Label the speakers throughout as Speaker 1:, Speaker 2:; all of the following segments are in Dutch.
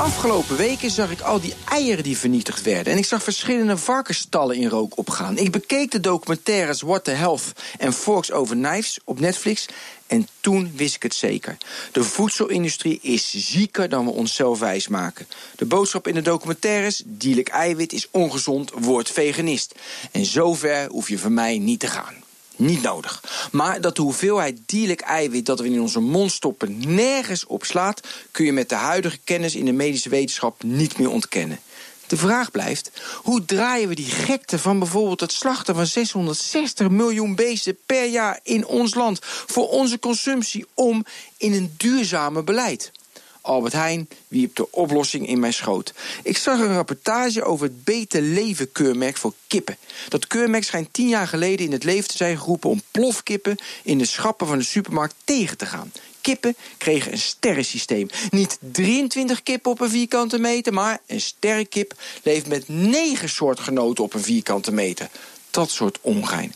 Speaker 1: Afgelopen weken zag ik al die eieren die vernietigd werden. En ik zag verschillende varkensstallen in rook opgaan. Ik bekeek de documentaires What the Health en Forks Over Knives op Netflix. En toen wist ik het zeker. De voedselindustrie is zieker dan we onszelf wijsmaken. De boodschap in de documentaires: dierlijk eiwit is ongezond, word veganist. En zover hoef je van mij niet te gaan. Niet nodig. Maar dat de hoeveelheid dierlijk eiwit dat we in onze mond stoppen nergens op slaat, kun je met de huidige kennis in de medische wetenschap niet meer ontkennen. De vraag blijft: hoe draaien we die gekte van bijvoorbeeld het slachten van 660 miljoen beesten per jaar in ons land voor onze consumptie om in een duurzame beleid? Albert Heijn wierp de oplossing in mijn schoot. Ik zag een rapportage over het Beter Leven keurmerk voor kippen. Dat keurmerk schijnt tien jaar geleden in het leven te zijn geroepen om plofkippen in de schappen van de supermarkt tegen te gaan. Kippen kregen een sterrensysteem. Niet 23 kippen op een vierkante meter, maar een sterrenkip leeft met negen soortgenoten op een vierkante meter. Dat soort ongein.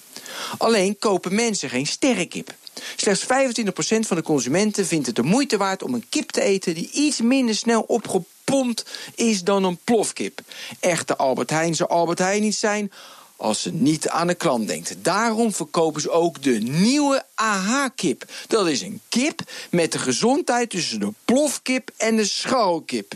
Speaker 1: Alleen kopen mensen geen sterrenkip. Slechts 25% van de consumenten vindt het de moeite waard om een kip te eten die iets minder snel opgepompt is dan een plofkip. Echte Albert Heijn zou Albert Heijn niet zijn als ze niet aan de klant denkt. Daarom verkopen ze ook de nieuwe AH-kip. Dat is een kip met de gezondheid tussen de plofkip en de scharrelkip.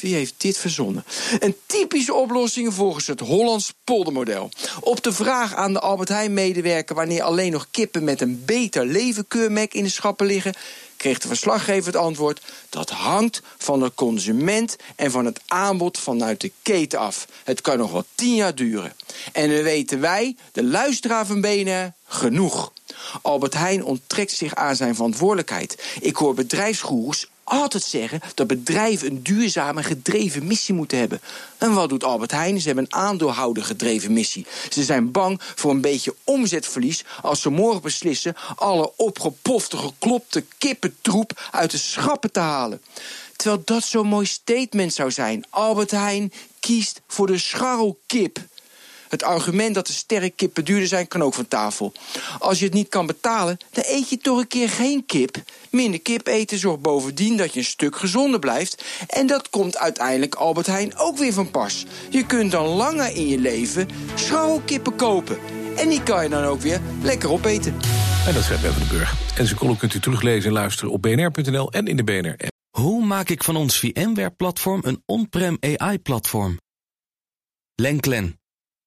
Speaker 1: Wie heeft dit verzonnen? Een typische oplossing volgens het Hollands poldermodel. Op de vraag aan de Albert Heijn-medewerker wanneer alleen nog kippen met een beter levenkeurmerk in de schappen liggen, kreeg de verslaggever het antwoord: dat hangt van de consument en van het aanbod vanuit de keten af. Het kan nog wel tien jaar duren. En dan weten wij, de luisteraar van BNR, genoeg. Albert Heijn onttrekt zich aan zijn verantwoordelijkheid. Ik hoor bedrijfsgoeroes altijd zeggen dat bedrijven een duurzame gedreven missie moeten hebben. En wat doet Albert Heijn? Ze hebben een aandeelhouder gedreven missie. Ze zijn bang voor een beetje omzetverlies als ze morgen beslissen alle opgepofte, geklopte kippentroep uit de schappen te halen. Terwijl dat zo'n mooi statement zou zijn. Albert Heijn kiest voor de scharrelkip. Het argument dat de sterrenkippen duurder zijn, kan ook van tafel. Als je het niet kan betalen, dan eet je toch een keer geen kip. Minder kip eten zorgt bovendien dat je een stuk gezonder blijft. En dat komt uiteindelijk Albert Heijn ook weer van pas. Je kunt dan langer in je leven scharrelkippen kopen. En die kan je dan ook weer lekker opeten.
Speaker 2: En dat zei Ben van den Burg. En zijn column kunt u teruglezen en luisteren op bnr.nl en in de BNR-app.
Speaker 3: Hoe maak ik van ons VMware-platform een on-prem AI-platform? Lenklen,